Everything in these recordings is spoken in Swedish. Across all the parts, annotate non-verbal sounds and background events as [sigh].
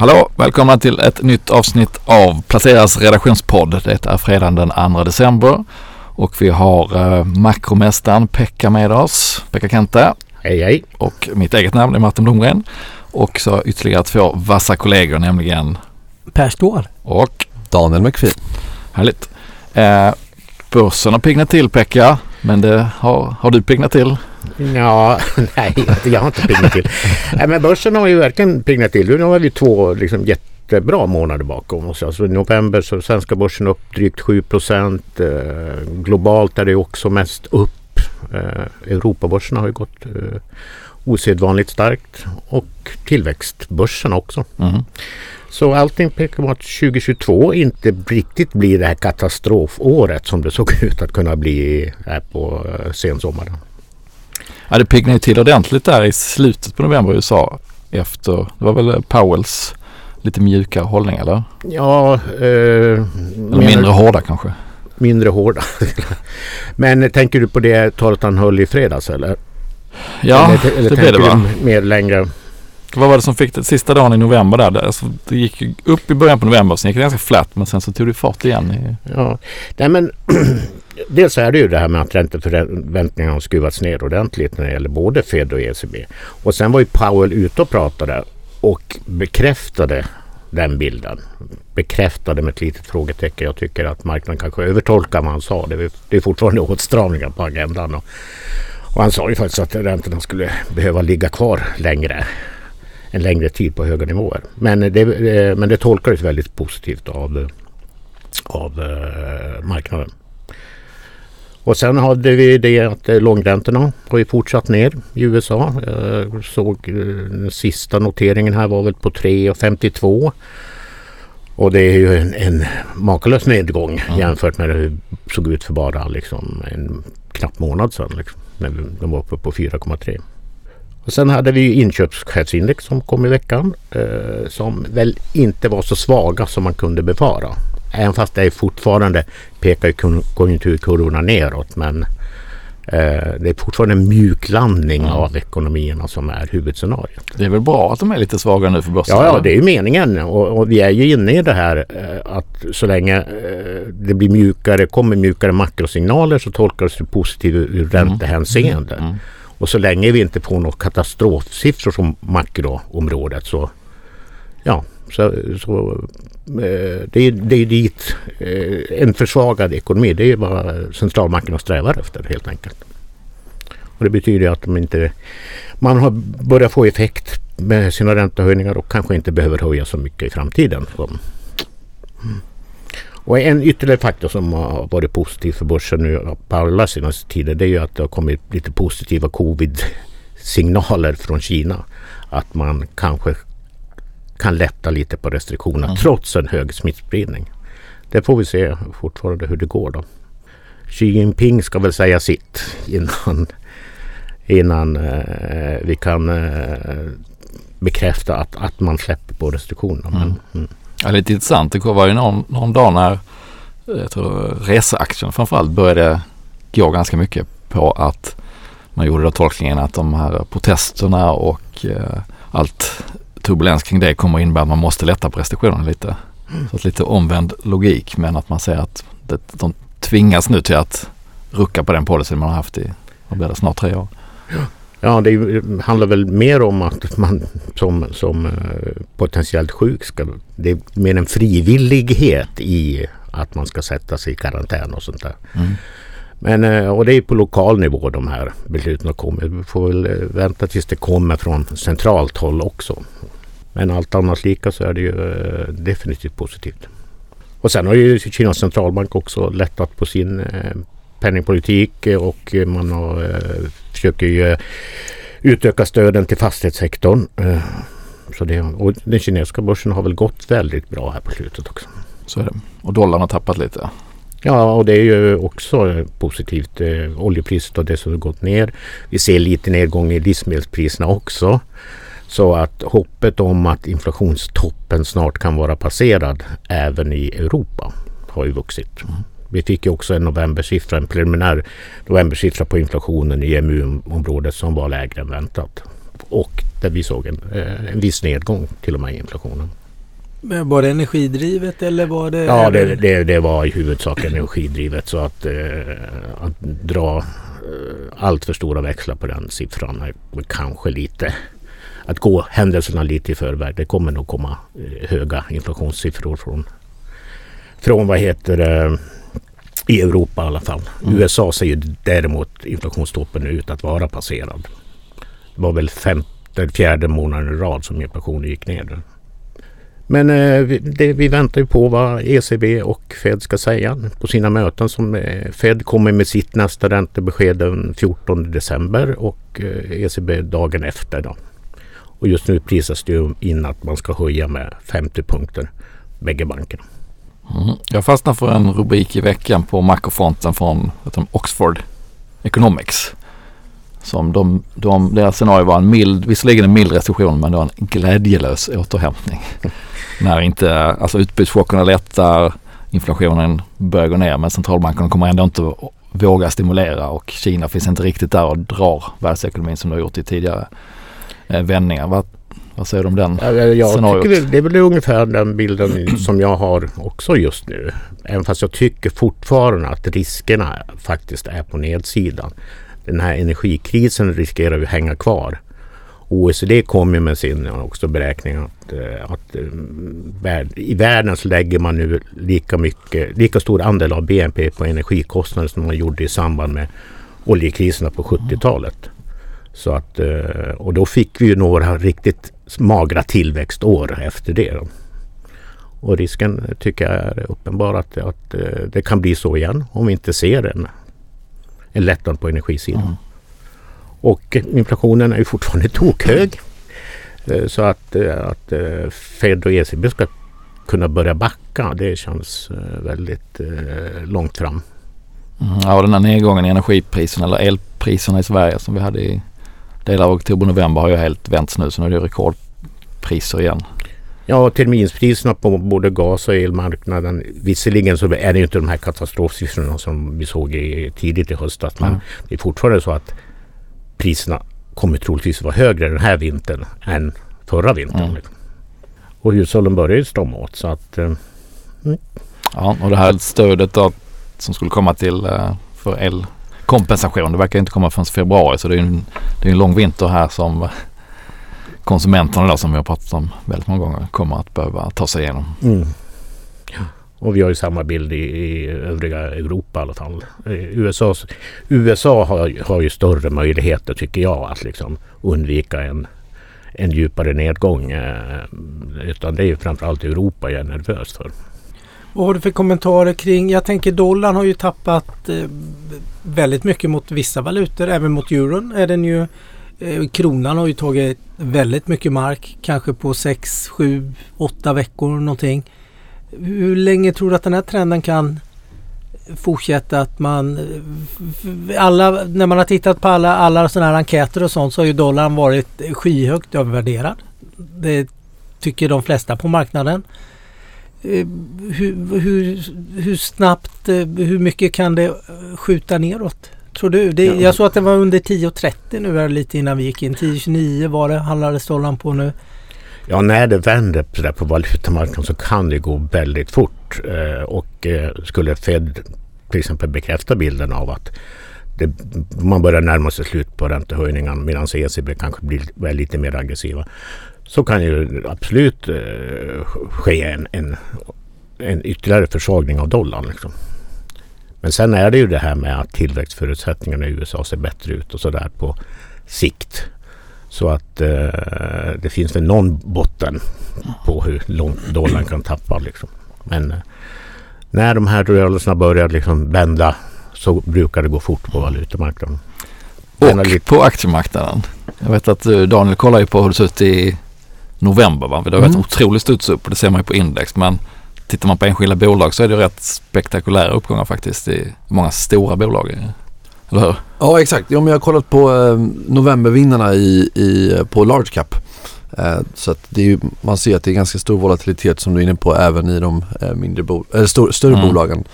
Hallå! Välkomna till ett nytt avsnitt av Placeras redaktionspodd. Det är fredagen den 2 december och vi har eh, makromästaren Pekka med oss. Pekka Kente. Hej hej! Och mitt eget namn är Martin Blomgren. Och så ytterligare två vassa kollegor nämligen Per Ståhl. och Daniel McPhee. härligt. Eh, börsen har piggnat till Pekka. Men det har, har du piggnat till? Ja, [laughs] nej, jag har inte pignat till. nej, men börsen har ju verkligen pignat till. Nu har vi två liksom, jättebra månader bakom oss. Alltså, I november så är svenska börsen upp drygt 7 procent. Eh, globalt är det också mest upp. Eh, Europabörsen har ju gått eh, osedvanligt starkt och tillväxtbörsen också. Mm. Så allting pekar på att 2022 inte riktigt blir det här katastrofåret som det såg [laughs] ut att kunna bli här på eh, sensommaren. Ja, det piggnade ju till ordentligt där i slutet på november i USA. Efter, det var väl Powells lite mjukare hållning eller? Ja, eh, Eller menar- mindre hårda kanske? mindre hårda. [laughs] Men tänker du på det talet han höll i fredags eller? Ja, eller, eller det blev det va? mer längre? Vad var det som fick det sista dagen i november där? Det, alltså, det gick upp i början på november, sen gick det ganska flatt men sen så tog det fart igen. Ja, nej men [clears throat] dels är det ju det här med att ränteförväntningarna har skruvats ner ordentligt när det gäller både Fed och ECB. Och sen var ju Powell ute och pratade och bekräftade den bilden. Bekräftade med ett litet frågetecken. Jag tycker att marknaden kanske övertolkar vad han sa. Det är, det är fortfarande [laughs] åtstramningar på agendan. Och, och han sa ju faktiskt att räntorna skulle behöva ligga kvar längre. En längre tid på höga nivåer. Men det, eh, men det tolkades väldigt positivt av av eh, marknaden. Och sen hade vi det att eh, långräntorna har ju fortsatt ner i USA. Jag såg den sista noteringen här var väl på 3,52. Och det är ju en, en makalös nedgång jämfört med hur det såg ut för bara liksom, en knapp månad sedan. Liksom, när de var uppe på 4,3. Och sen hade vi inköpschefsindex som kom i veckan eh, som väl inte var så svaga som man kunde befara. Även fast det är fortfarande pekar ju kon- konjunkturkurvorna neråt men eh, det är fortfarande en mjuk landning av ekonomierna som är huvudscenariot. det är väl bra att de är lite svaga nu för börsen? Ja, ja, det är ju meningen och, och vi är ju inne i det här eh, att så länge eh, det blir mjukare, kommer mjukare makrosignaler så tolkas det positivt ur ur räntehänseende. Mm. Och så länge vi inte får några katastrofsiffror som makroområdet så ja, så, så eh, det, är, det är dit eh, en försvagad ekonomi. Det är vad centralbankerna strävar efter helt enkelt. Och det betyder att de inte, man har börjat få effekt med sina räntehöjningar och kanske inte behöver höja så mycket i framtiden. Så. Mm. Och en ytterligare faktor som har varit positiv för börsen nu på alla senaste tider det är ju att det har kommit lite positiva covid-signaler från Kina. Att man kanske kan lätta lite på restriktionerna trots en hög smittspridning. Det får vi se fortfarande hur det går då. Xi Jinping ska väl säga sitt innan, innan eh, vi kan eh, bekräfta att, att man släpper på restriktionerna. Men, mm. Ja, lite intressant. Det var ju någon, någon dag när eh, jag tror, reseaktien framförallt började gå ganska mycket på att man gjorde då tolkningen att de här protesterna och eh, allt turbulens kring det kommer innebära att man måste lätta på restriktionerna lite. Så att lite omvänd logik men att man säger att det, de tvingas nu till att rucka på den policy man har haft i vad blir det, snart tre år. Ja, det är ju- handlar väl mer om att man som, som eh, potentiellt sjuk ska... Det är mer en frivillighet i att man ska sätta sig i karantän och sånt där. Mm. Men, eh, och det är på lokal nivå de här besluten kommer. Vi får väl eh, vänta tills det kommer från centralt håll också. Men allt annat lika så är det ju definitivt positivt. Och sen har ju Kinas centralbank också lättat på sin penningpolitik och man har, eh, försöker ju eh, utöka stöden till fastighetssektorn. Eh, så det, och den kinesiska börsen har väl gått väldigt bra här på slutet också. Så är det. Och dollarn har tappat lite. Ja, och det är ju också positivt. Oljepriset har dessutom gått ner. Vi ser lite nedgång i livsmedelspriserna också. Så att hoppet om att inflationstoppen snart kan vara passerad även i Europa har ju vuxit. Vi fick ju också en novembersiffra, en preliminär novembersiffra på inflationen i EMU-området som var lägre än väntat. Och där vi såg en, eh, en viss nedgång till och med i inflationen. Men var det energidrivet eller var det? Ja, det, det, det var i huvudsak energidrivet så att, eh, att dra eh, allt för stora växlar på den siffran är kanske lite att gå händelserna lite i förväg. Det kommer nog komma eh, höga inflationssiffror från, från vad heter det, i Europa i alla fall. Mm. USA ser ju däremot inflationstoppen ut att vara passerad. Det var väl femte, fjärde månaden i rad som inflationen gick ner. Men eh, det, vi väntar ju på vad ECB och Fed ska säga på sina möten. Som, eh, Fed kommer med sitt nästa räntebesked den 14 december och eh, ECB dagen efter. Då. Och just nu prisas det in att man ska höja med 50 punkter, bägge bankerna. Mm. Jag fastnade för en rubrik i veckan på makrofronten från Oxford Economics. Som de, de, deras scenario var en mild, visserligen en mild recession men det var en glädjelös återhämtning. [laughs] När inte, alltså utbudschockerna lättar, inflationen börjar gå ner men centralbankerna kommer ändå inte våga stimulera och Kina finns inte riktigt där och drar världsekonomin som det har gjort i tidigare eh, vändningar. Vad, vad säger du om den ja, jag scenariot? Tycker det, det är väl ungefär den bilden som jag har också just nu. Även fast jag tycker fortfarande att riskerna faktiskt är på nedsidan. Den här energikrisen riskerar ju hänga kvar. OECD kommer med sin också beräkning att, eh, att eh, i världen så lägger man nu lika, mycket, lika stor andel av BNP på energikostnader som man gjorde i samband med oljekriserna på 70-talet. Så att, eh, och då fick vi ju några riktigt magra tillväxtår efter det. Och risken tycker jag är uppenbar att, att det kan bli så igen om vi inte ser en, en lättnad på energisidan. Mm. Och inflationen är ju fortfarande [laughs] tokhög. Eh, så att, eh, att eh, Fed och ECB ska kunna börja backa det känns väldigt långt fram. Mm, ja, den här nedgången i energipriserna eller elpriserna i Sverige som vi hade i delar av oktober-november har ju helt vänts nu så nu är det rekordpriser igen. Ja, terminspriserna på både gas och elmarknaden. Visserligen så är det ju inte de här katastrofsiffrorna som vi såg i, tidigt i höstas. Men mm. det är fortfarande så att priserna kommer troligtvis vara högre den här vintern än förra vintern. Mm. Och hushållen börjar ju strama åt så att... Eh, mm. Ja, och det här stödet då som skulle komma till eh, för elkompensation. Det verkar inte komma förrän februari så det är en, det är en lång vinter här som konsumenterna då som vi har pratat om väldigt många gånger kommer att behöva ta sig igenom. Mm. Och vi har ju samma bild i, i övriga Europa i alla fall. USA, USA har, har ju större möjligheter tycker jag att liksom undvika en, en djupare nedgång. Eh, utan det är ju framförallt Europa jag är nervös för. Vad har du för kommentarer kring, jag tänker dollarn har ju tappat eh, väldigt mycket mot vissa valutor, även mot euron är den ju eh, Kronan har ju tagit väldigt mycket mark, kanske på 6, 7, 8 veckor någonting. Hur länge tror du att den här trenden kan fortsätta att man eh, alla, när man har tittat på alla, alla sådana här enkäter och sånt så har ju dollarn varit skyhögt övervärderad. Det tycker de flesta på marknaden. Eh, hur, hur, hur snabbt, eh, hur mycket kan det skjuta neråt? Tror du? Det, jag såg att det var under 10.30 nu här lite innan vi gick in. 10.29 var det handlades dollarn på nu. Ja, när det vänder på, på valutamarknaden så kan det gå väldigt fort. Eh, och eh, skulle Fed till exempel bekräfta bilden av att det, man börjar närma sig slut på räntehöjningen medan ECB kanske blir lite mer aggressiva. Så kan ju absolut eh, ske en, en, en ytterligare försvagning av dollarn. Liksom. Men sen är det ju det här med att tillväxtförutsättningarna i USA ser bättre ut och sådär på sikt. Så att eh, det finns väl någon botten på hur långt dollarn kan tappa. Liksom. Men eh, när de här rörelserna börjar liksom vända så brukar det gå fort på valutamarknaden. Och på aktiemarknaden. Jag vet att eh, Daniel kollar ju på hur det ser ut i november. Va? Det har varit mm. otroligt studs upp och det ser man ju på index. Men tittar man på enskilda bolag så är det rätt spektakulära uppgångar faktiskt i många stora bolag. Eller hur? Ja exakt. Ja, men jag har kollat på eh, novembervinnarna i, i, på large cap. Eh, så att det är ju, man ser att det är ganska stor volatilitet som du är inne på även i de eh, mindre bo, äh, stor, större mm. bolagen.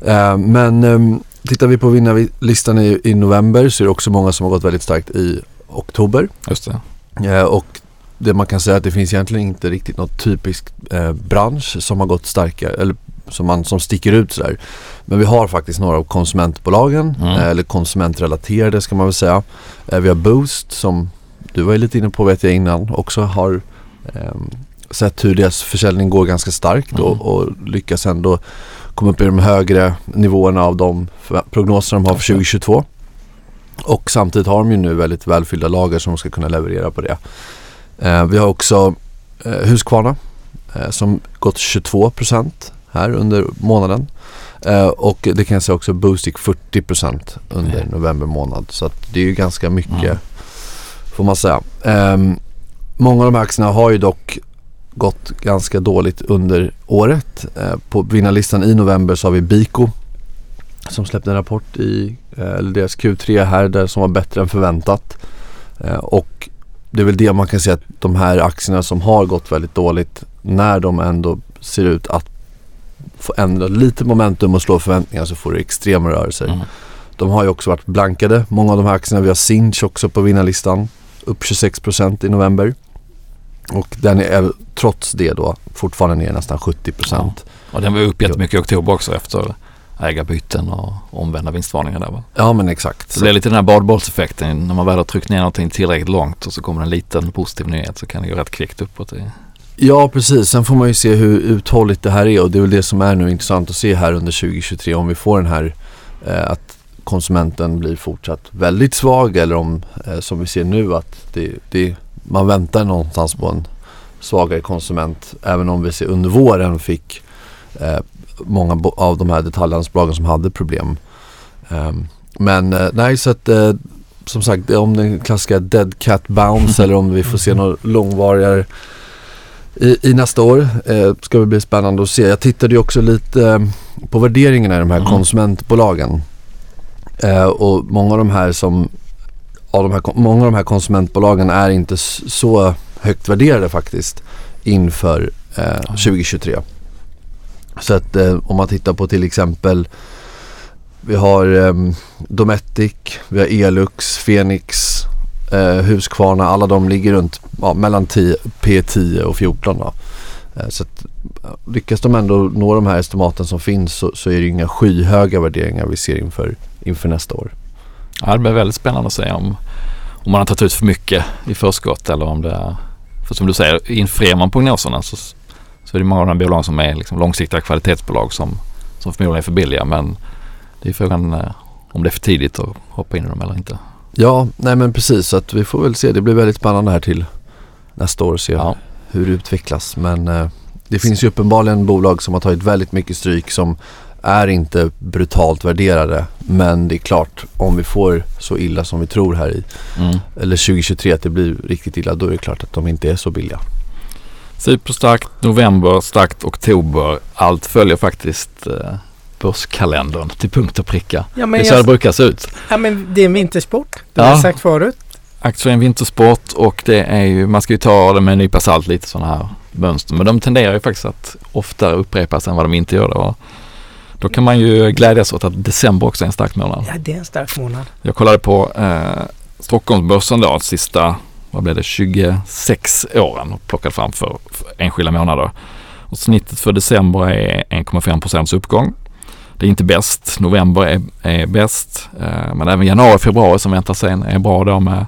Eh, men ehm, tittar vi på vinnarlistan i, i november så är det också många som har gått väldigt starkt i oktober. Just det. Eh, och det man kan säga att det finns egentligen inte riktigt något typiskt eh, bransch som har gått starkare eller som, man, som sticker ut sådär. Men vi har faktiskt några av konsumentbolagen Mm. eh, eller konsumentrelaterade ska man väl säga. Eh, vi har Boost som du var ju lite inne på vet jag innan också har ehm, sett hur deras försäljning går ganska starkt Mm. och, och lyckas ändå komma upp i de högre nivåerna av de prognoser de har för Okej. 2022. Och samtidigt har de ju nu väldigt välfyllda lager som ska kunna leverera på det. Eh, vi har också eh, Husqvarna eh, som gått 22% här under månaden. Och det kan jag säga också Boost gick 40% under Mm. november månad. Så det är ju ganska mycket Mm. får man säga. Ehm, många av de här aktierna har ju dock gått ganska dåligt under året. På vinnarlistan i november så har vi Biko som släppte en rapport i eller deras Q3 här där som var bättre än förväntat. Och det är väl det man kan säga att de här aktierna som har gått väldigt dåligt när de ändå ser ut att få ändra lite momentum och slå förväntningar så får det extrema rörelser. Mm. De har ju också varit blankade, många av de här aktierna. Vi har Sinch också på vinnarlistan. Upp 26% i november. Och den är trots det då fortfarande ner nästan 70%. Och den var upp jättemycket i oktober också efter ägarbyten och omvända vinstvarningar där va? Ja men exakt. Så det är lite den här badbollseffekten. När man väl har tryckt ner någonting tillräckligt långt och så kommer en liten positiv nyhet så kan det gå rätt kvickt uppåt. Det- Ja precis, sen får man ju se hur uthålligt det här är och det är väl det som är nu intressant att se här under 2023 om vi får den här eh, att konsumenten blir fortsatt väldigt svag eller om eh, som vi ser nu att det, det, man väntar någonstans på en svagare konsument även om vi ser under våren fick eh, många av de här detaljhandelsbolagen som hade problem. Ehm, men eh, nej så att eh, som sagt om den klassiska dead cat bounce [laughs] eller om vi får se något långvarigare i, i nästa år. Eh, ska det bli spännande att se. Jag tittade ju också lite eh, på värderingarna i de här Mm. konsumentbolagen. Eh, och många av de här som av de här, många av de här konsumentbolagen är inte så högt värderade faktiskt inför eh, 2023. Så att eh, om man tittar på till exempel vi har eh, Dometic, vi har Elux, Fenix, eh, Husqvarna. Alla de ligger runt ja, mellan 10, P10 och 14 då. Eh, så att, lyckas de ändå nå de här estimaten som finns så, så är det inga skyhöga värderingar vi ser inför, inför nästa år. Ja, det blir väldigt spännande att se om, om man har tagit ut för mycket i förskott eller om det är... För som du säger, infriar man prognoserna så, så är det många av de här bolagen som är liksom långsiktiga kvalitetsbolag som, som förmodligen är för billiga. Men det är frågan eh, om det är för tidigt att hoppa in i dem eller inte. Ja, nej men precis så att vi får väl se. Det blir väldigt spännande här till nästa år och se Ja. hur det utvecklas. Men eh, det finns ju uppenbarligen bolag som har tagit väldigt mycket stryk som är inte brutalt värderade. Men det är klart, om vi får så illa som vi tror här i, Mm. eller 2023 att det blir riktigt illa, då är det klart att de inte är så billiga. Superstarkt november, starkt oktober. Allt följer faktiskt eh, börskalendern till punkt och pricka. Ja, Det är så det jag, brukar se ut. ja, men det är en vintersport. Det har Ja. jag sagt förut. Aktier är en vintersport och det är ju, man ska ju ta det med en nypa salt lite sådana här mönster. Men de tenderar ju faktiskt att oftare upprepas än vad de inte gör det. Och då kan man ju glädjas åt att december också är en stark månad. Ja, det är en stark månad. Jag kollade på eh, Stockholmsbörsen då, sista, vad blev det, 26 åren och fram för, för enskilda månader. Och snittet för december är 1,5 procents uppgång. Det är inte bäst. November är, är bäst. Eh, men även januari och februari som väntar sen är bra då med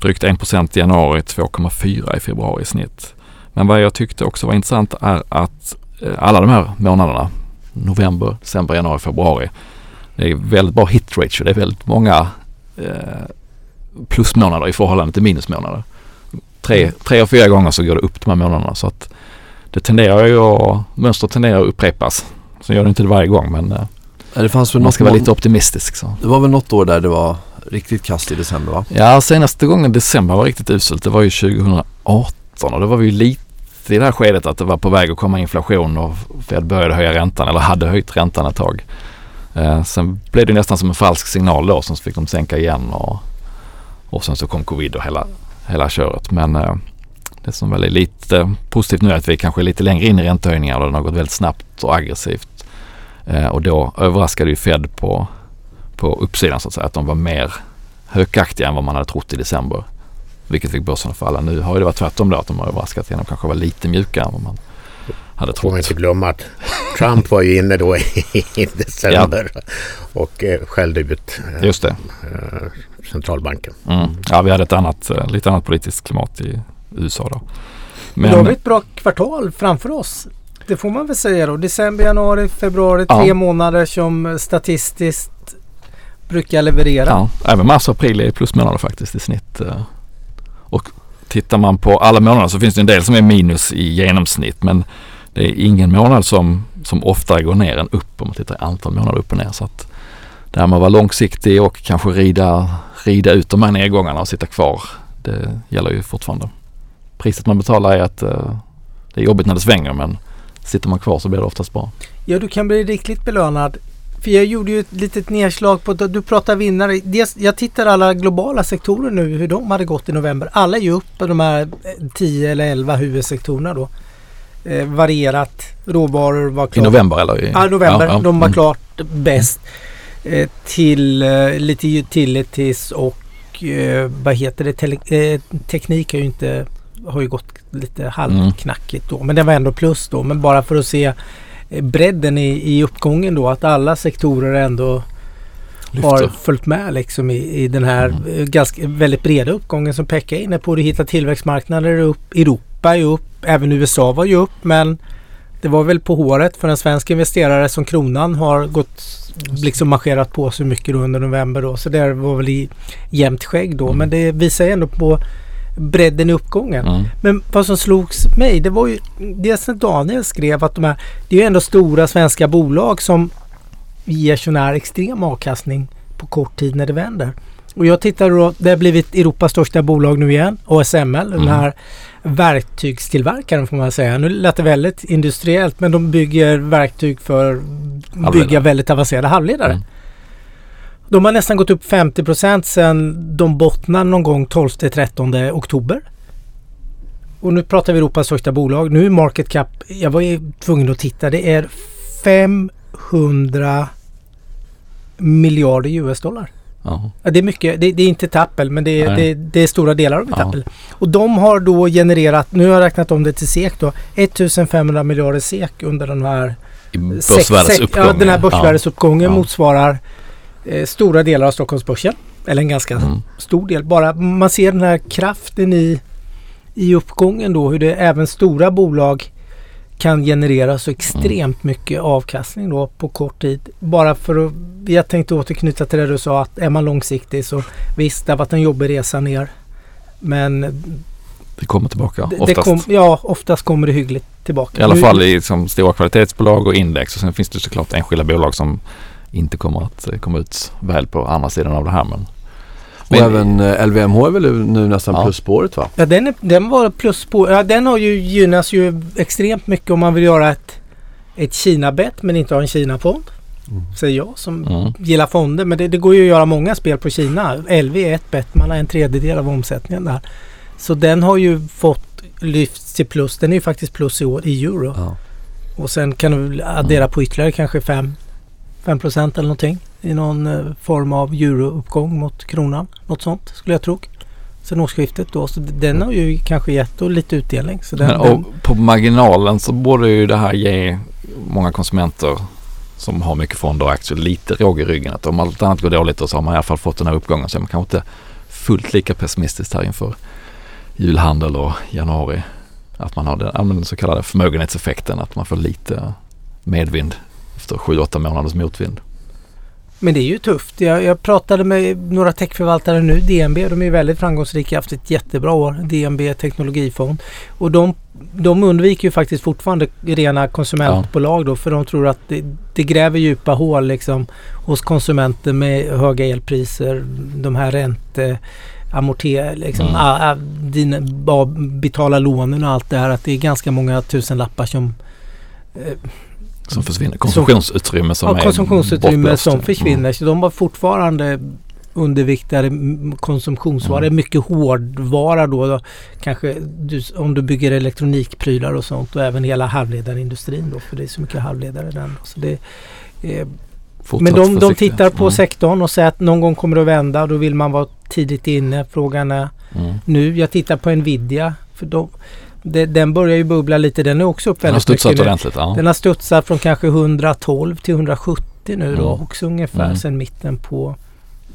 drygt 1 procent i januari, 2,4 i februari i snitt. Men vad jag tyckte också var intressant är att eh, alla de här månaderna, november, december, januari, februari, det är väldigt bra hit ratio. Det är väldigt många eh, plusmånader i förhållande till minusmånader. Tre, tre av fyra gånger så går det upp de här månaderna så att det tenderar ju att, mönstret tenderar att upprepas. Så gör det inte det varje gång men eh, Det fanns väl man ska vara lite optimistisk. Så. Det var väl något år där det var riktigt kast i december va? Ja, senaste gången december var riktigt uselt. Det var ju 2018 och då var vi ju lite i det här skedet att det var på väg att komma inflation och Fed började höja räntan eller hade höjt räntan ett tag. Eh, sen blev det nästan som en falsk signal då, sen fick de sänka igen och, och sen så kom covid och hela, hela köret. Men eh, det som väl är lite positivt nu är att vi kanske är lite längre in i räntehöjningar och den har gått väldigt snabbt och aggressivt. Eh, och då överraskade ju Fed på, på uppsidan så att säga, att de var mer hökaktiga än vad man hade trott i december. vilket fick börsen att falla. Nu har det varit tvärtom då att de har överraskat genom att kanske vara lite mjukare än vad man hade Får man trott. inte glömma att Trump var ju inne då i december och eh, skällde ut eh, Just det. eh, centralbanken. Mm. Ja, vi hade ett annat, lite annat politiskt klimat i USA då. Men, då har vi ett bra kvartal framför oss. Det får man väl säga då. December, januari, februari. Ja. Tre månader som statistiskt brukar leverera. ja, även mars och april är plusmånader faktiskt i snitt. Och tittar man på alla månader så finns det en del som är minus i genomsnitt men det är ingen månad som, som oftare går ner än upp om man tittar i antal månader upp och ner. Så att det här med att vara långsiktig och kanske rida, rida ut de här nedgångarna och sitta kvar, det gäller ju fortfarande. Priset man betalar är att eh, det är jobbigt när det svänger men sitter man kvar så blir det oftast bra. Ja, du kan bli riktigt belönad. För jag gjorde ju ett litet nedslag på, du pratar vinnare. Dels, jag tittar alla globala sektorer nu, hur de hade gått i november. Alla är ju upp på de här 10 eller 11 huvudsektorerna då. Eh, varierat, råvaror var I klart. november eller? I, Ja, november. Ja, ja. De var Mm. klart bäst. Eh, till eh, lite utilities och eh, vad heter det? Tele, eh, teknik har ju inte har ju gått lite halvknackigt då. Men det var ändå plus då. Men bara för att se eh, bredden i, i uppgången då. Att alla sektorer ändå har Lyfter. följt med liksom i, i den här Mm. eh, ganska väldigt breda uppgången som Pekka är inne på. Du hittar tillväxtmarknader upp. Europa är upp. Även USA var ju upp. Men det var väl på håret för en svensk investerare som kronan har gått liksom marscherat på så mycket under november då. Så det var väl i jämnt skägg då. Mm. Men det visar ju ändå på bredden i uppgången. Mm. Men vad som slogs mig det var ju det som Daniel skrev att de här, det är ju ändå stora svenska bolag som ger sån här extrem avkastning på kort tid när det vänder. Och jag tittar då, det har blivit Europas största bolag nu igen, ASML, den Mm. här verktygstillverkaren får man säga. Nu lät det väldigt industriellt men de bygger verktyg för bygga Halvledare. väldigt avancerade halvledare. Mm. De har nästan gått upp 50% sedan de bottnade någon gång 12-13 oktober. Och nu pratar vi Europas största bolag. Nu är market cap, jag var ju tvungen att titta, det är 500 miljarder US-dollar. Ja. Ja, det är mycket, det, det är inte Apple men det är, det, det är stora delar av ett Ja. Apple. Och de har då genererat, nu har jag räknat om det till SEK då, 1500 miljarder SEK under den här börsvärdesuppgången. Ja, den här börsvärdesuppgången Ja. motsvarar eh, stora delar av Stockholmsbörsen. Eller en ganska Mm. stor del. Bara man ser den här kraften i, i uppgången då. Hur det även stora bolag kan generera så extremt mycket avkastning då på kort tid. Bara för att, jag tänkte återknyta till det du sa att är man långsiktig så visst det har varit en jobbig resa ner. Men Det kommer tillbaka det, det oftast. kom, ja, oftast kommer det hyggligt tillbaka. I alla fall i liksom, stora kvalitetsbolag och index och sen finns det såklart enskilda bolag som inte kommer att eh, komma ut väl på andra sidan av det här. Men, Och även eh, LVMH är väl nu nästan Ja. plus spåret va? Ja, den, är, den var plus på. Ja, den har ju gynnas ju extremt mycket om man vill göra ett, ett Kina-bett men inte ha en Kina-fond. Mm. Säger jag som mm, gillar fonder. Men det, det går ju att göra många spel på Kina. LV är ett bett. Man har en tredjedel av omsättningen där. Så den har ju fått lyft till plus. Den är ju faktiskt plus i år i euro. Ja. Och sen kan du addera på ytterligare kanske 5 5 procent eller någonting. I någon eh, form av eurouppgång mot kronan. Något sånt skulle jag tro. Sen årsskiftet då. Så den har ju kanske gett då lite utdelning. Den, men, den, och på marginalen så borde ju det här ge många konsumenter som har mycket fonder och aktier lite råg i ryggen. Att om allt annat går dåligt och så har man i alla fall fått den här uppgången så är man kanske inte fullt lika pessimistisk här inför julhandel och januari. Att man har den, den så kallade förmögenhetseffekten, att man får lite medvind efter sju, åtta månaders motvind. Men det är ju tufft. Jag, jag pratade med några techförvaltare nu. DNB, de är väldigt framgångsrika. haft ett jättebra år. DNB Teknologifond. Och de, de undviker ju faktiskt fortfarande rena konsumentbolag då. För de tror att det, det gräver djupa hål liksom hos konsumenter med höga elpriser. De här ränte amorter, liksom, Mm. ah, ah, dina, ba- betala lånen och allt det här. Att det är ganska många tusenlappar som eh, Som försvinner. Konsumtionsutrymme som ja, är konsumtionsutrymme bortblåst. som försvinner. Mm. Så de var fortfarande underviktade konsumtionsvaror. Mm. Mycket hårdvara då. Kanske du, om du bygger elektronikprylar och sånt och även hela halvledarindustrin då. För det är så mycket halvledare i den. Så det, eh, men de, de tittar på Mm. sektorn och säger att någon gång kommer det att vända. Då vill man vara tidigt inne. Frågan är Mm. nu. Jag tittar på Nvidia. För de, de, den börjar ju bubbla lite. Den är också upp Den har väldigt studsat mycket ordentligt. Ja. Den har studsat från kanske 112 till 170 nu då. Mm. Också ungefär Mm. sedan mitten på,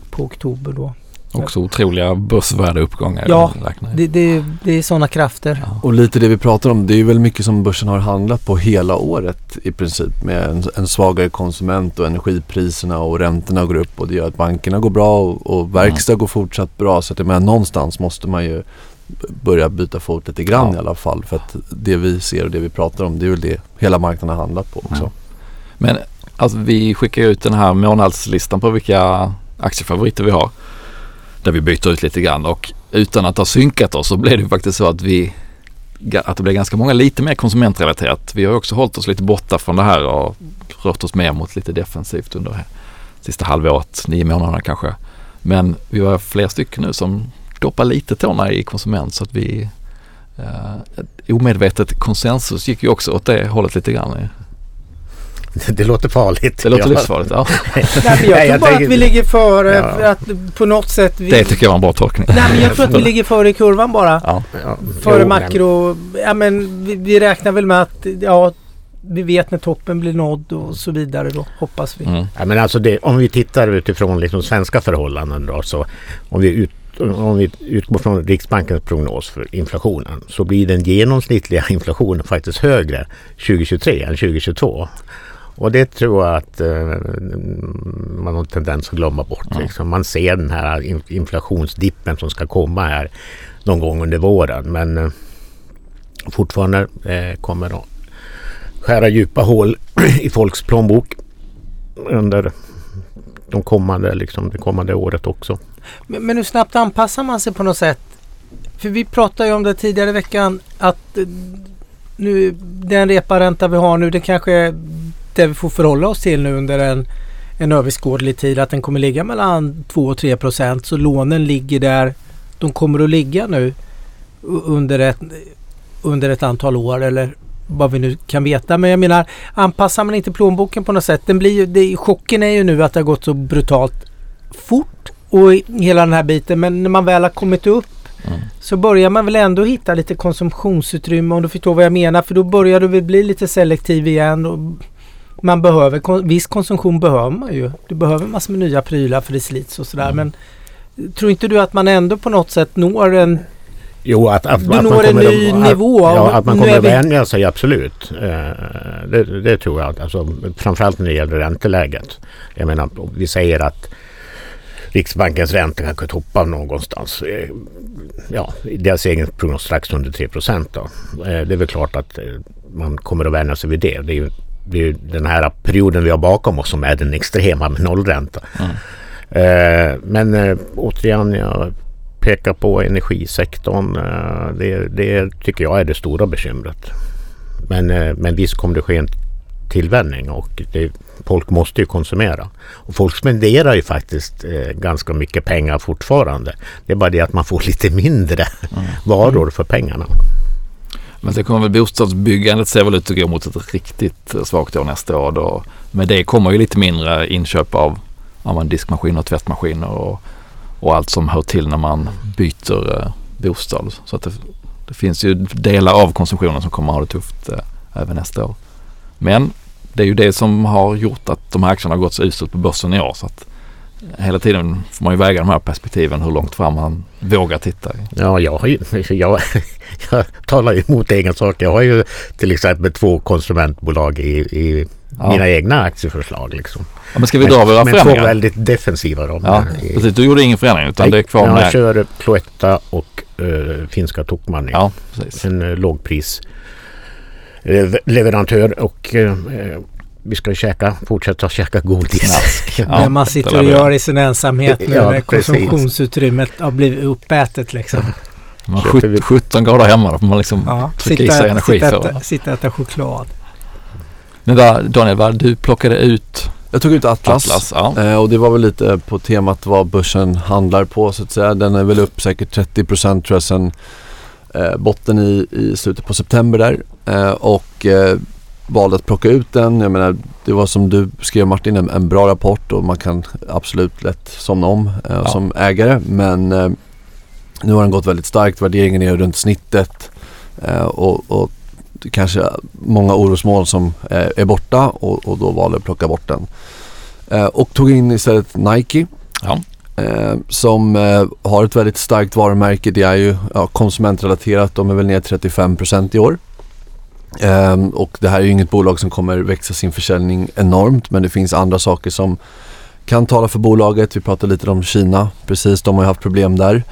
på oktober då. Också otroliga börsvärda uppgångar. Ja. Det, det, det är sådana krafter. Ja. Och lite det vi pratar om, det är ju väl mycket som börsen har handlat på hela året i princip med en, en svagare konsument och energipriserna och räntorna går upp och det gör att bankerna går bra och, och verkstad går fortsatt bra. Så att jag menar, någonstans måste man ju börja byta fot lite grann Ja. i alla fall. För att det vi ser och det vi pratar om det är väl det hela marknaden har handlat på också. Ja. Men alltså, vi skickar ut den här månadslistan på vilka aktiefavoriter vi har. Där vi byter ut lite grann och utan att ha synkat oss så blev det faktiskt så att vi att det blev ganska många lite mer konsumentrelaterat. Vi har också hållit oss lite borta från det här och rört oss mer mot lite defensivt under sista halvåret, nio månaderna kanske. Men vi var fler stycken nu som doppar lite tårna i konsument så att vi eh, omedvetet konsensus gick ju också åt det hållet lite grann. Det låter farligt. Det låter Ja. livsfarligt. Ja. [laughs] Nej, men jag tror bara att vi ligger före. Ja. För att på något sätt... Vi, Det tycker jag var en bra tolkning. Nej, men jag tror att vi ligger före i kurvan bara. Ja. Ja. Före Jo, makro. Ja, men vi, vi räknar väl med att ja, vi vet när toppen blir nådd och så vidare då. Hoppas vi. Mm. Ja, men alltså det, om vi tittar utifrån liksom svenska förhållanden då, så om vi, ut, om vi utgår från Riksbankens prognos för inflationen så blir den genomsnittliga inflationen faktiskt högre 2023 än 2022. Och det tror jag att eh, man har en tendens att glömma bort. Ja. Liksom. Man ser den här in- inflationsdippen som ska komma här någon gång under våren. Men eh, fortfarande eh, kommer att skära djupa hål [clears throat] i folks plånbok under de kommande, liksom, det kommande året också. Men, men hur snabbt anpassar man sig på något sätt? För vi pratade ju om det tidigare i veckan att eh, nu den reparänta vi har nu det kanske är det vi får förhålla oss till nu under en, en överskådlig tid. Att den kommer ligga mellan 2 och 3 procent. Så lånen ligger där de kommer att ligga nu under ett, under ett antal år eller vad vi nu kan veta. Men jag menar anpassar man inte plånboken på något sätt. Den blir ju, det, chocken är ju nu att det har gått så brutalt fort och hela den här biten. Men när man väl har kommit upp Mm. så börjar man väl ändå hitta lite konsumtionsutrymme om du förstår vad jag menar. För då börjar du väl bli lite selektiv igen. Och man behöver, kon- viss konsumtion behöver man ju. Du behöver massor med nya prylar för det slits och sådär. Mm. Men tror inte du att man ändå på något sätt når en... Jo, att, att, Du att man når en kommer ny att, nivå. Ja, att man kommer att vänja sig, absolut. Eh, Det, det tror jag. Alltså, framförallt när det gäller ränteläget. Jag menar, vi säger att Riksbankens ränta kanske toppar någonstans. eh, Ja, deras egen prognos strax under 3 procent. Eh, Det är väl klart att eh, man kommer att vänja sig vid det. Det är ju, det är ju den här perioden vi har bakom oss som är den extrema med nollränta. Mm. Men återigen, jag pekar på energisektorn. Det, det tycker jag är det stora bekymret. Men, men visst kommer det ske en tillvänjning och det, folk måste ju konsumera. Och folk spenderar ju faktiskt eh, ganska mycket pengar fortfarande. Det är bara det att man får [laughs] lite mindre Mm. varor för pengarna. Men det kommer väl bostadsbyggandet ser väl ut att gå mot ett riktigt svagt år nästa år. Då. Med det kommer ju lite mindre inköp av men diskmaskiner och tvättmaskiner och, och allt som hör till när man byter eh, bostad. Så att det, det finns ju delar av konsumtionen som kommer ha det tufft eh, även nästa år. Men det är ju det som har gjort att de här aktierna har gått så uselt på börsen i år. Så att hela tiden får man ju väga de här perspektiven hur långt fram man vågar titta. Ja, jag, har ju, [laughs] jag, jag talar ju emot egen sak. Jag har ju till exempel två konsumentbolag i, i Ja. mina egna aktieförslag. Liksom. Ja, men ska vi dra våra men två förändringar? väldigt defensiva. Då, Ja, I- precis. Du gjorde ingen förändring utan Nej, det är kvar jag kör Cloetta och eh, finska Tokmanni. Ja, precis. En uh, lågpris leverantör och eh, vi ska käka, fortsätta käka godis. [laughs] Ja, när man sitter och gör i sin ensamhet nu Ja, när konsumtionsutrymmet har blivit uppätet liksom. Man har Köper vi- 17 grader hemma då får man liksom Ja, trycka i sig sitta, energi sitta, för. äta, sitta och äta choklad. Men vad, Daniel, vad du plockade ut Jag tog ut Atlas. Atlas. Ja. Eh, och det var väl lite på temat vad börsen handlar på så att säga. Den är väl upp säkert 30% tror jag sen botten i, i slutet på september där. Eh, och eh, valde att plocka ut den. Jag menar det var som du skrev Martin en, en bra rapport och man kan absolut lätt somna om eh, Ja. som ägare. Men eh, nu har den gått väldigt starkt. Värderingen är runt snittet eh, och, och kanske många orosmål som eh, är borta och, och då valde att plocka bort den. Eh, och tog in istället Nike. Ja. Eh, som eh, har ett väldigt starkt varumärke. Det är ju ja, konsumentrelaterat. De är väl ner 35% i år. Eh, och det här är ju inget bolag som kommer växa sin försäljning enormt men det finns andra saker som kan tala för bolaget. Vi pratade lite om Kina precis, de har ju haft problem där.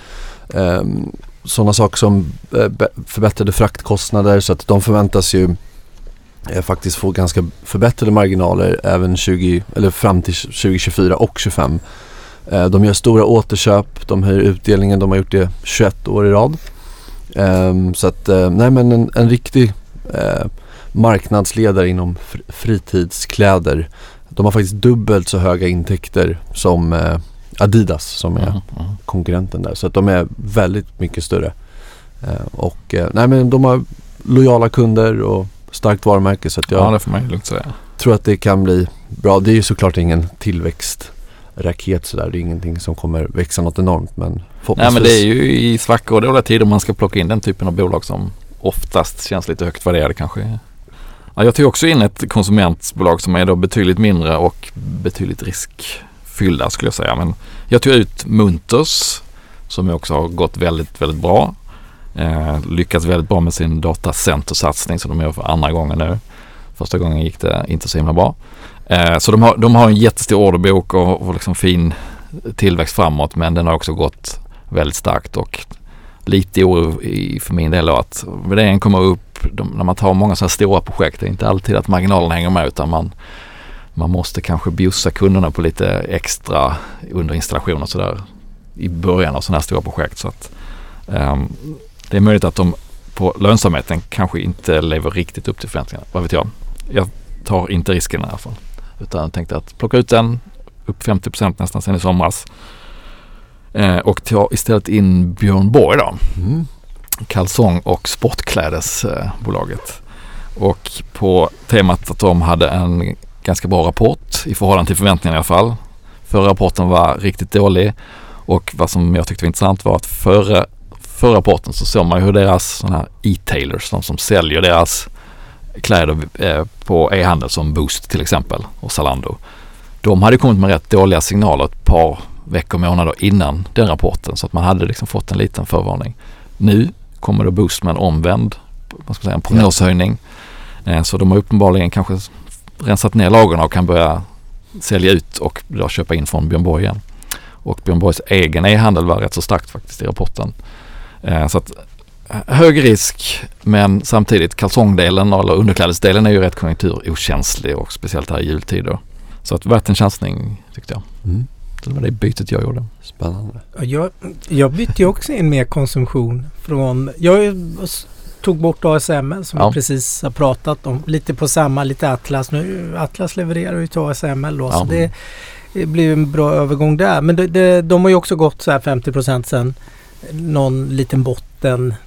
Ehm, sådana saker som eh, förbättrade fraktkostnader så att de förväntas ju eh, faktiskt få ganska förbättrade marginaler även 20, eller fram till 2024 och 2025. Eh, de gör stora återköp, de höjer utdelningen, de har gjort det 21 år i rad. Ehm, så att, eh, nej men en, en riktig eh, marknadsledare inom fr- fritidskläder. De har faktiskt dubbelt så höga intäkter som Adidas som är Mm, mm. konkurrenten där. Så att de är väldigt mycket större. Och nej men de har lojala kunder och starkt varumärke så att jag Ja, det får man lugnt säga. tror att det kan bli bra. Det är ju såklart ingen tillväxtraket sådär. Det är ingenting som kommer växa något enormt men Nej men det är ju i svackor och dåliga tider man ska plocka in den typen av bolag som oftast känns lite högt värderade kanske. Ja, jag tog också in ett konsumentbolag som är då betydligt mindre och betydligt riskfyllda skulle jag säga. Men jag tog ut Munters som också har gått väldigt, väldigt bra. Eh, lyckats väldigt bra med sin datacentersatsning som de gör för andra gången nu. Första gången gick det inte så himla bra. Eh, så de har, de har en jättestor orderbok och, och liksom fin tillväxt framåt men den har också gått väldigt starkt och lite oro i, för min del då att värderingen kommer upp de, när man tar många sådana här stora projekt. Det är inte alltid att marginalen hänger med utan man, man måste kanske bjussa kunderna på lite extra under installation och sådär i början av sådana här stora projekt. Så att, ehm, det är möjligt att de på lönsamheten kanske inte lever riktigt upp till förväntningarna. Vad vet jag? Jag tar inte risken i alla fall. Utan jag tänkte att plocka ut den upp 50% nästan sen i somras. Eh, och ta istället in Björn Borg då. Mm. Kalsong och sportklädesbolaget. Och på temat att de hade en ganska bra rapport i förhållande till förväntningarna i alla fall. Förra rapporten var riktigt dålig och vad som jag tyckte var intressant var att före förra rapporten så såg man ju hur deras sådana här e-tailers, de som säljer deras kläder eh, på e-handel som Boost till exempel och Zalando. De hade kommit med rätt dåliga signaler ett par veckor, månader innan den rapporten så att man hade liksom fått en liten förvarning. Nu kommer då Boost med en omvänd vad ska man säga, en prognoshöjning. Eh, Så de har uppenbarligen kanske rensat ner lagren och kan börja sälja ut och då köpa in från Björn Borg igen. Och Björn Borgs egen e-handel var rätt så starkt faktiskt i rapporten. Eh, Så att hög risk men samtidigt kalsongdelen eller underklädesdelen är ju rätt konjunkturokänslig och speciellt här i jultider. Så att värt en chansning tyckte jag. Mm. Det var det bytet jag gjorde. Spännande. Ja, Jag, jag bytte ju också in mer konsumtion från... Jag tog bort ASML som Ja. vi precis har pratat om. Lite på samma, lite Atlas. Nu Atlas levererar ju till ASML då. Ja. Så det, det blir en bra övergång där. Men det, det, de har ju också gått så här 50 sen någon liten botten.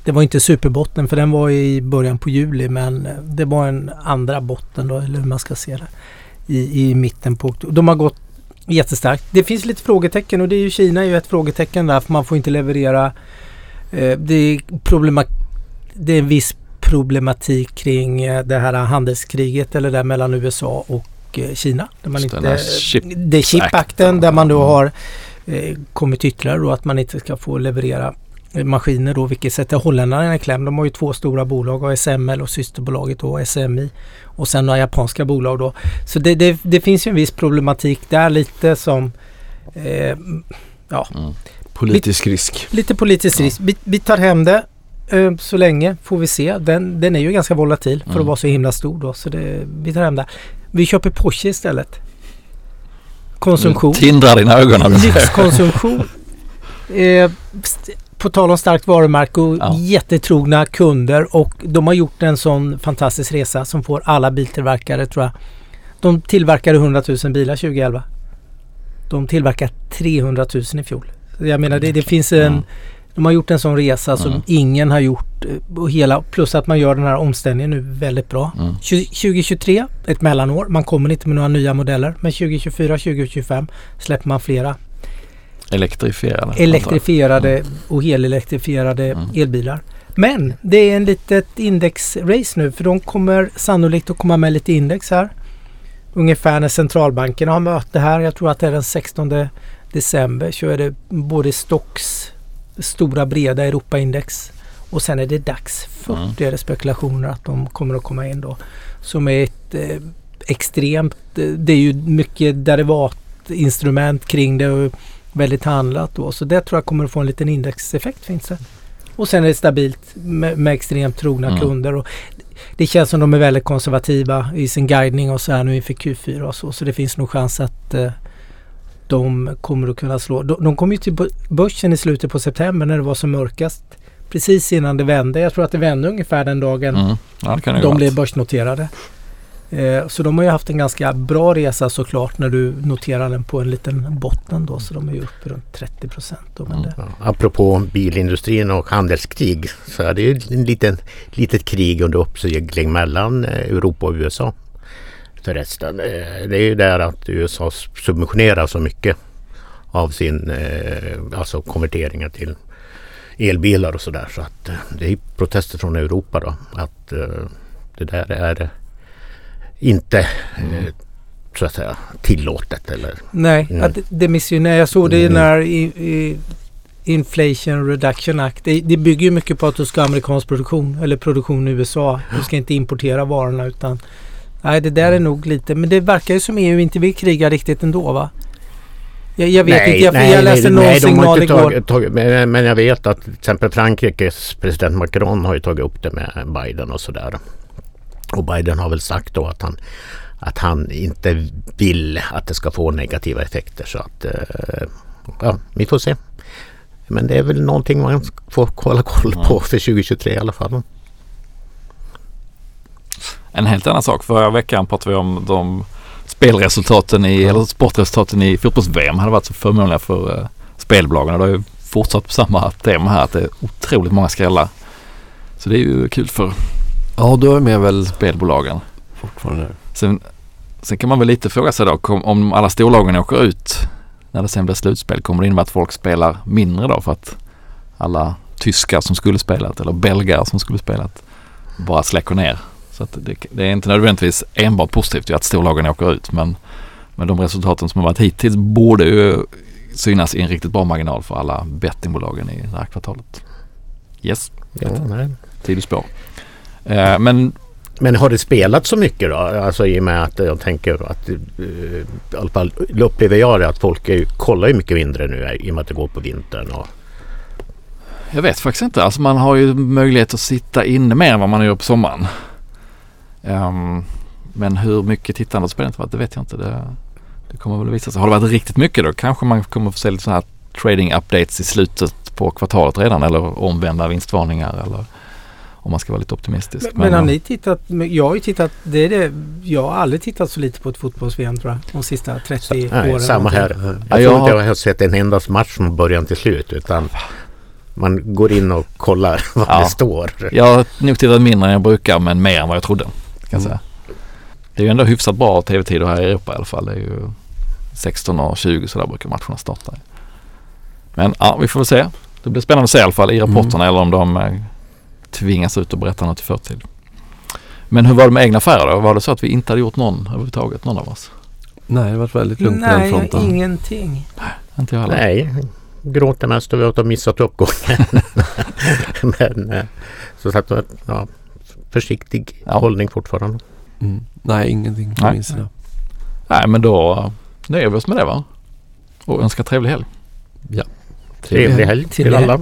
Det var inte superbotten för den var i början på juli men det var en andra botten då eller hur man ska se det. I, i mitten på oktober. De har gått jättestarkt. Det finns lite frågetecken och det är ju Kina är ju ett frågetecken där för man får inte leverera. Eh, det, är problema, det är en viss problematik kring eh, det här handelskriget eller där mellan USA och eh, Kina. Där man inte, chip- det är chipakten där man då har eh, kommit ytterligare då att man inte ska få leverera maskiner då vilket sätter holländarna i kläm. De har ju två stora bolag, ASML och systerbolaget då, SMI och sen några japanska bolag då. Så det, det, det finns ju en viss problematik där lite som eh, Mm. Politisk risk. lite politisk Ja. risk. Vi, vi tar hem det eh, så länge får vi se. Den, den är ju ganska volatil för Mm. att vara så himla stor då. Så det, vi tar hem det. Vi köper Porsche istället. Konsumtion. Nu tindrar dina ögon. Lyxkonsumtion. [laughs] Eh, på tal om starkt varumärke och Ja. jättetrogna kunder och de har gjort en sån fantastisk resa som får alla biltillverkare tror jag. De tillverkade 100 000 bilar 2011. De tillverkade 300 000 i fjol. Jag menar det, det finns en... Mm. De har gjort en sån resa som Mm. ingen har gjort. eh, Och hela, plus att man gör den här omställningen nu väldigt bra. Mm. 20- 2023, ett mellanår. Man kommer inte med några nya modeller. Men 2024, 2025 släpper man flera Elektrifierade. elektrifierade och helelektrifierade Mm. elbilar. Men det är en litet indexrace nu för de kommer sannolikt att komma med lite index här. Ungefär när centralbankerna har möte här. Jag tror att det är den 16 december så är det både Stocks stora breda Europaindex och sen är det dags för Mm. det är det spekulationer att de kommer att komma in då. Som är ett eh, extremt, eh, det är ju mycket derivatinstrument kring det och väldigt handlat då. Så det tror jag kommer att få en liten indexeffekt finns det. Och sen är det stabilt med, med extremt trogna Mm. kunder. Och det känns som de är väldigt konservativa i sin guidning och så här nu inför Q4 och så. Så det finns nog chans att eh, de kommer att kunna slå. De, de kom ju till bö- börsen i slutet på september när det var som mörkast. Precis innan det vände. Jag tror att det vände ungefär den dagen Mm. Ja, de blev börsnoterade. Eh, så de har ju haft en ganska bra resa såklart när du noterar den på en liten botten då. Så de är ju uppe runt 30 procent. Mm. Ja, apropå bilindustrin och handelskrig så är det ju en liten, litet krig under uppsegling mellan eh, Europa och USA. Förresten, eh, det är ju där att USA subventionerar så mycket av sin alltså konverteringar till elbilar och sådär. Så att det är protester från Europa då att det där är inte eh, så att säga tillåtet eller nej, Mm. att det, missgynnar. Jag såg det Mm. när i, i Inflation Reduction Act. Det, det bygger ju mycket på att du ska ha amerikansk produktion eller produktion i USA. Du ska inte importera varorna utan Nej det där är nog lite men det verkar ju som EU inte vill kriga riktigt ändå va? Jag, jag vet inte, jag, jag läste någon nej, signal inte igår. tagit, tagit, men, men jag vet att till exempel Frankrikes president Macron har ju tagit upp det med Biden och sådär. Och Biden har väl sagt då att han, att han inte vill att det ska få negativa effekter. Så att eh, ja, vi får se. Men det är väl någonting man får hålla koll på för 2023 i alla fall. En helt annan sak. Förra veckan pratade vi om de spelresultaten i, eller sportresultaten i fotbolls-VM hade varit så förmånliga för uh, spelbolagen. Och det har ju fortsatt på samma tema här att det är otroligt många skrällar. Så det är ju kul för Ja, då är med väl spelbolagen. fortfarande. Sen, sen kan man väl lite fråga sig då kom, om alla storlagen åker ut när det sen blir slutspel kommer det innebära att folk spelar mindre då för att alla tyskar som skulle spelat eller belgare som skulle spelat bara släcker ner. Så det, det är inte nödvändigtvis enbart positivt att storlagen åker ut men, men de resultaten som har varit hittills borde ju synas i en riktigt bra marginal för alla bettingbolagen i det här kvartalet. Yes, Ja, nej. tidigt spår. Eh, men Men har det spelat så mycket då? Alltså i och med att jag tänker att eh, i alla fall upplever jag det att folk är, kollar ju mycket mindre nu i och med att det går på vintern. Och, Jag vet faktiskt inte. Alltså man har ju möjlighet att sitta inne mer än vad man gör på sommaren. Ehm, men hur mycket tittande och spelandet varit, det vet jag inte. Det, det kommer väl visa sig. Har det varit riktigt mycket då kanske man kommer få se lite sådana här trading updates i slutet på kvartalet redan eller omvända vinstvarningar eller om man ska vara lite optimistisk. Men, men har eh, ni tittat? men Jag har ju tittat. Det är det, jag har aldrig tittat så lite på ett fotbolls-VM tror jag. De sista 30 nej, åren. samma här. Jag Ja, jag tror inte har- jag har sett en enda match från början till slut utan man går in och kollar [laughs] vad Ja. det står. Jag har nog tittat mindre än jag brukar men mer än vad jag trodde. Kan jag Mm. säga. Det är ju ändå hyfsat bra tv-tider här i Europa i alla fall. Det är ju 16 och 20 så där brukar matcherna starta. Men ja, vi får väl se. Det blir spännande att se i alla fall i rapporterna eller om de eh, tvingas ut och berätta något i förtid. Men hur var det med egna affärer då? Var det så att vi inte hade gjort någon överhuvudtaget, någon av oss? Nej, det har varit väldigt lugnt på den Nej, fronten. ingenting. Inte jag heller. Nej, gråter mest över att ha missat uppgången. [laughs] Men eh, så att, ja, försiktig Ja. hållning fortfarande. Mm. Nej, ingenting på Nej. min sida. Nej men då eh, nöjer vi oss med det va? Och önskar trevlig helg. Trevlig helg till alla.